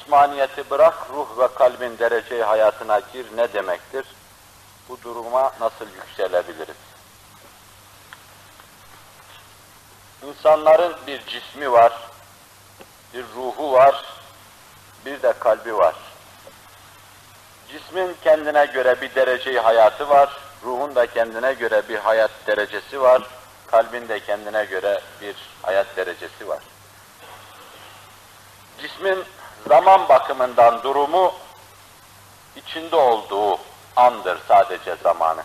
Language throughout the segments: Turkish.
cismaniyeti bırak, ruh ve kalbin dereceyi hayatına gir ne demektir? Bu duruma nasıl yükselebiliriz? İnsanların bir cismi var, bir ruhu var, bir de kalbi var. Cismin kendine göre bir dereceyi hayatı var, ruhun da kendine göre bir hayat derecesi var, kalbin de kendine göre bir hayat derecesi var. Cismin zaman bakımından durumu içinde olduğu andır sadece zamanı.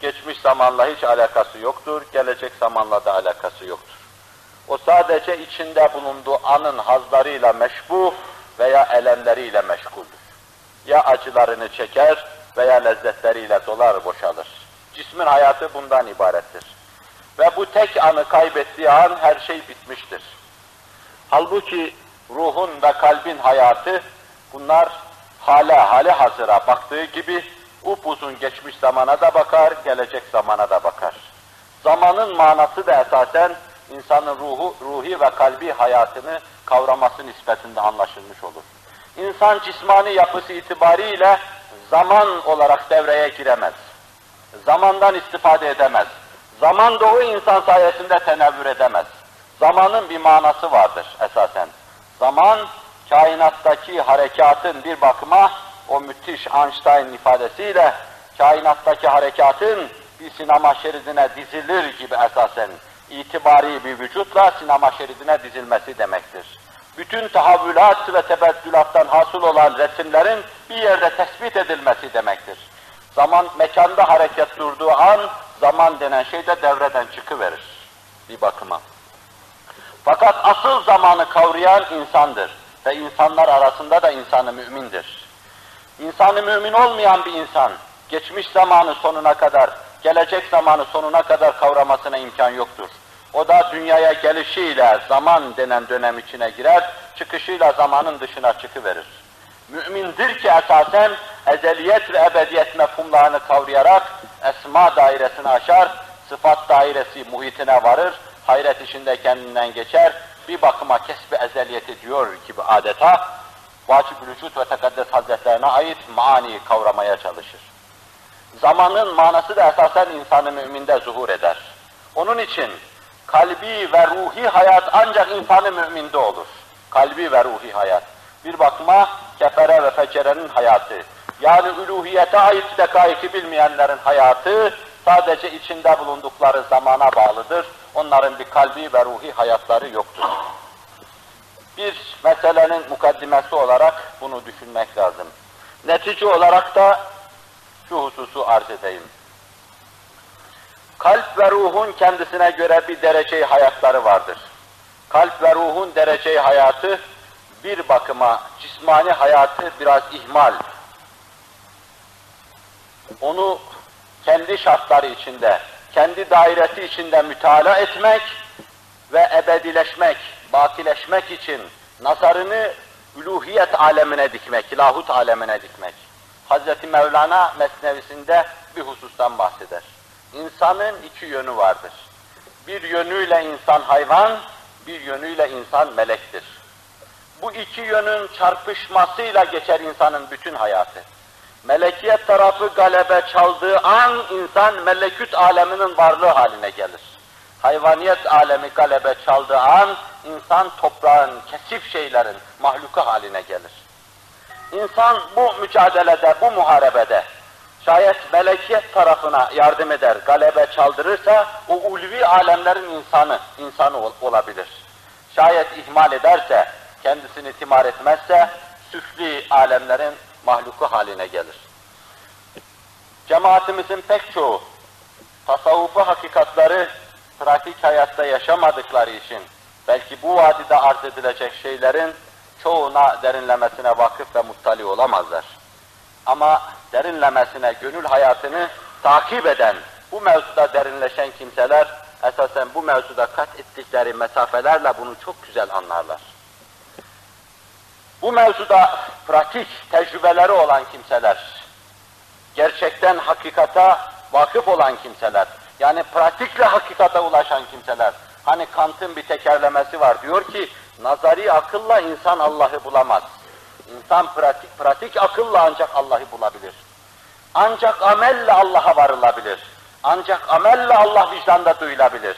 Geçmiş zamanla hiç alakası yoktur, gelecek zamanla da alakası yoktur. O sadece içinde bulunduğu anın hazlarıyla meşbu veya elemleriyle meşguldür. Ya acılarını çeker veya lezzetleriyle dolar boşalır. Cismin hayatı bundan ibarettir. Ve bu tek anı kaybettiği an her şey bitmiştir. Halbuki ruhun ve kalbin hayatı bunlar hale hale hazıra baktığı gibi upuzun geçmiş zamana da bakar, gelecek zamana da bakar. Zamanın manası da esasen insanın ruhu, ruhi ve kalbi hayatını kavraması nispetinde anlaşılmış olur. İnsan cismani yapısı itibariyle zaman olarak devreye giremez. Zamandan istifade edemez. Zaman da o insan sayesinde tenevvür edemez. Zamanın bir manası vardır esasen. Zaman, kainattaki harekatın bir bakıma, o müthiş Einstein ifadesiyle, kainattaki harekatın bir sinema şeridine dizilir gibi esasen, itibari bir vücutla sinema şeridine dizilmesi demektir. Bütün tahavvülat ve tebeddülattan hasıl olan resimlerin bir yerde tespit edilmesi demektir. Zaman, mekanda hareket durduğu an, zaman denen şey de devreden çıkıverir bir bakıma. Fakat asıl zamanı kavrayan insandır ve insanlar arasında da insanı mümindir. İnsanı mümin olmayan bir insan, geçmiş zamanı sonuna kadar, gelecek zamanı sonuna kadar kavramasına imkan yoktur. O da dünyaya gelişiyle zaman denen dönem içine girer, çıkışıyla zamanın dışına çıkıverir. Mümindir ki esasen ezeliyet ve ebediyet mefhumlarını kavrayarak esma dairesini aşar, sıfat dairesi muhitine varır, hayret içinde kendinden geçer, bir bakıma kesbi ezeliyeti diyor gibi adeta, vacib vücut ve tekaddes hazretlerine ait mani kavramaya çalışır. Zamanın manası da esasen insanı müminde zuhur eder. Onun için kalbi ve ruhi hayat ancak insanı müminde olur. Kalbi ve ruhi hayat. Bir bakıma kefere ve fecerenin hayatı. Yani üluhiyete ait dekaiki bilmeyenlerin hayatı sadece içinde bulundukları zamana bağlıdır. Onların bir kalbi ve ruhi hayatları yoktur. Bir meselenin mukaddimesi olarak bunu düşünmek lazım. Netice olarak da şu hususu arz edeyim. Kalp ve ruhun kendisine göre bir dereceyi hayatları vardır. Kalp ve ruhun dereceyi hayatı bir bakıma cismani hayatı biraz ihmal. Onu kendi şartları içinde, kendi dairesi içinde mütalaa etmek ve ebedileşmek, bakileşmek için nazarını üluhiyet alemine dikmek, lahut alemine dikmek. Hazreti Mevlana mesnevisinde bir husustan bahseder. İnsanın iki yönü vardır. Bir yönüyle insan hayvan, bir yönüyle insan melektir. Bu iki yönün çarpışmasıyla geçer insanın bütün hayatı. Melekiyet tarafı galebe çaldığı an insan meleküt aleminin varlığı haline gelir. Hayvaniyet alemi galebe çaldığı an insan toprağın, kesif şeylerin mahluka haline gelir. İnsan bu mücadelede, bu muharebede şayet melekiyet tarafına yardım eder, galebe çaldırırsa o ulvi alemlerin insanı, insanı ol, olabilir. Şayet ihmal ederse, kendisini timar etmezse süfli alemlerin mahluku haline gelir. Cemaatimizin pek çoğu tasavvufu hakikatları pratik hayatta yaşamadıkları için belki bu vadide arz edilecek şeylerin çoğuna derinlemesine vakıf ve muttali olamazlar. Ama derinlemesine gönül hayatını takip eden, bu mevzuda derinleşen kimseler esasen bu mevzuda kat ettikleri mesafelerle bunu çok güzel anlarlar. Bu mevzuda pratik tecrübeleri olan kimseler, gerçekten hakikata vakıf olan kimseler, yani pratikle hakikata ulaşan kimseler, hani Kant'ın bir tekerlemesi var, diyor ki, nazari akılla insan Allah'ı bulamaz. İnsan pratik, pratik akılla ancak Allah'ı bulabilir. Ancak amelle Allah'a varılabilir. Ancak amelle Allah vicdanda duyulabilir.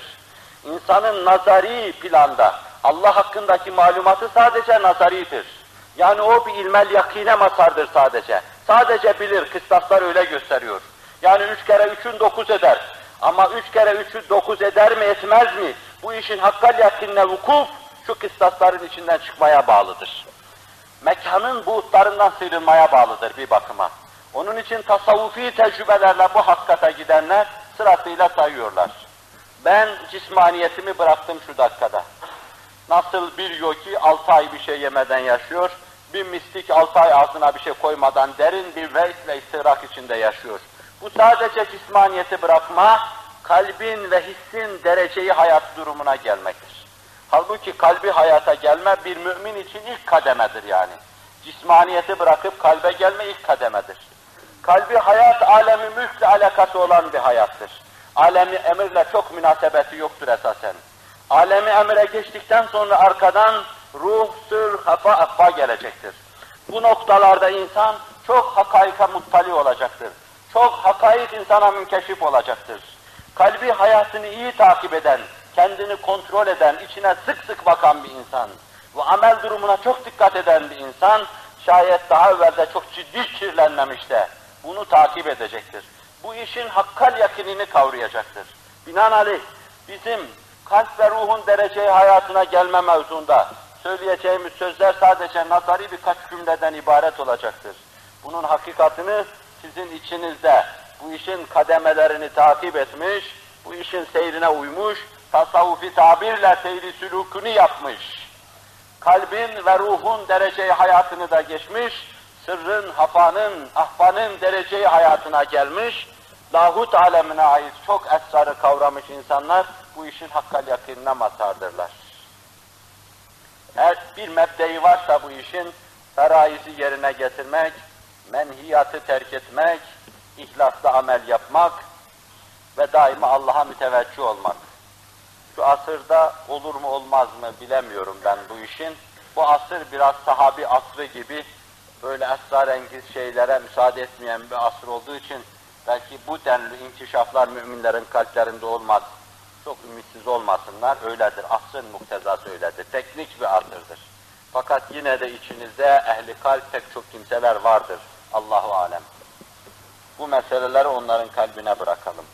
İnsanın nazari planda Allah hakkındaki malumatı sadece nazaridir. Yani o bir ilmel yakine masardır sadece. Sadece bilir, kıstaslar öyle gösteriyor. Yani üç kere üçün dokuz eder. Ama üç kere üçü dokuz eder mi etmez mi? Bu işin hakkal yakinine vukuf şu kıstasların içinden çıkmaya bağlıdır. Mekanın buğutlarından sıyrılmaya bağlıdır bir bakıma. Onun için tasavvufi tecrübelerle bu hakikate gidenler sırasıyla sayıyorlar. Ben cismaniyetimi bıraktım şu dakikada. Nasıl bir yoki altı ay bir şey yemeden yaşıyor, bir mistik altı ay ağzına bir şey koymadan derin bir veys ve istirak içinde yaşıyor. Bu sadece cismaniyeti bırakma, kalbin ve hissin dereceyi hayat durumuna gelmektir. Halbuki kalbi hayata gelme bir mümin için ilk kademedir yani. Cismaniyeti bırakıp kalbe gelme ilk kademedir. Kalbi hayat alemi mülkle alakası olan bir hayattır. Alemi emirle çok münasebeti yoktur esasen. Alemi emire geçtikten sonra arkadan ruh, sır, hafa, akfa gelecektir. Bu noktalarda insan çok hakaika muttali olacaktır. Çok hakaik insana münkeşif olacaktır. Kalbi hayatını iyi takip eden, kendini kontrol eden, içine sık sık bakan bir insan ve amel durumuna çok dikkat eden bir insan, şayet daha evvelde çok ciddi kirlenmemiş de bunu takip edecektir. Bu işin hakkal yakinini kavrayacaktır. Binaenaleyh bizim kalp ve ruhun dereceyi hayatına gelme mevzunda söyleyeceğimiz sözler sadece nazari birkaç cümleden ibaret olacaktır. Bunun hakikatini sizin içinizde bu işin kademelerini takip etmiş, bu işin seyrine uymuş, tasavvufi tabirle seyri sülükünü yapmış, kalbin ve ruhun dereceyi hayatını da geçmiş, sırrın, hafanın, ahfanın dereceyi hayatına gelmiş, lahut alemine ait çok esrarı kavramış insanlar bu işin hakkal yakinine mazhardırlar. Eğer bir mebdeyi varsa bu işin feraizi yerine getirmek, menhiyatı terk etmek, ihlasla amel yapmak ve daima Allah'a müteveccih olmak. Şu asırda olur mu olmaz mı bilemiyorum ben bu işin. Bu asır biraz sahabi asrı gibi böyle esrarengiz şeylere müsaade etmeyen bir asır olduğu için belki bu denli inkişaflar müminlerin kalplerinde olmaz. Çok ümitsiz olmasınlar, öyledir. Asrın muktezası öyledir. Teknik bir asırdır. Fakat yine de içinizde ehli kalp pek çok kimseler vardır. Allahu alem. Bu meseleleri onların kalbine bırakalım.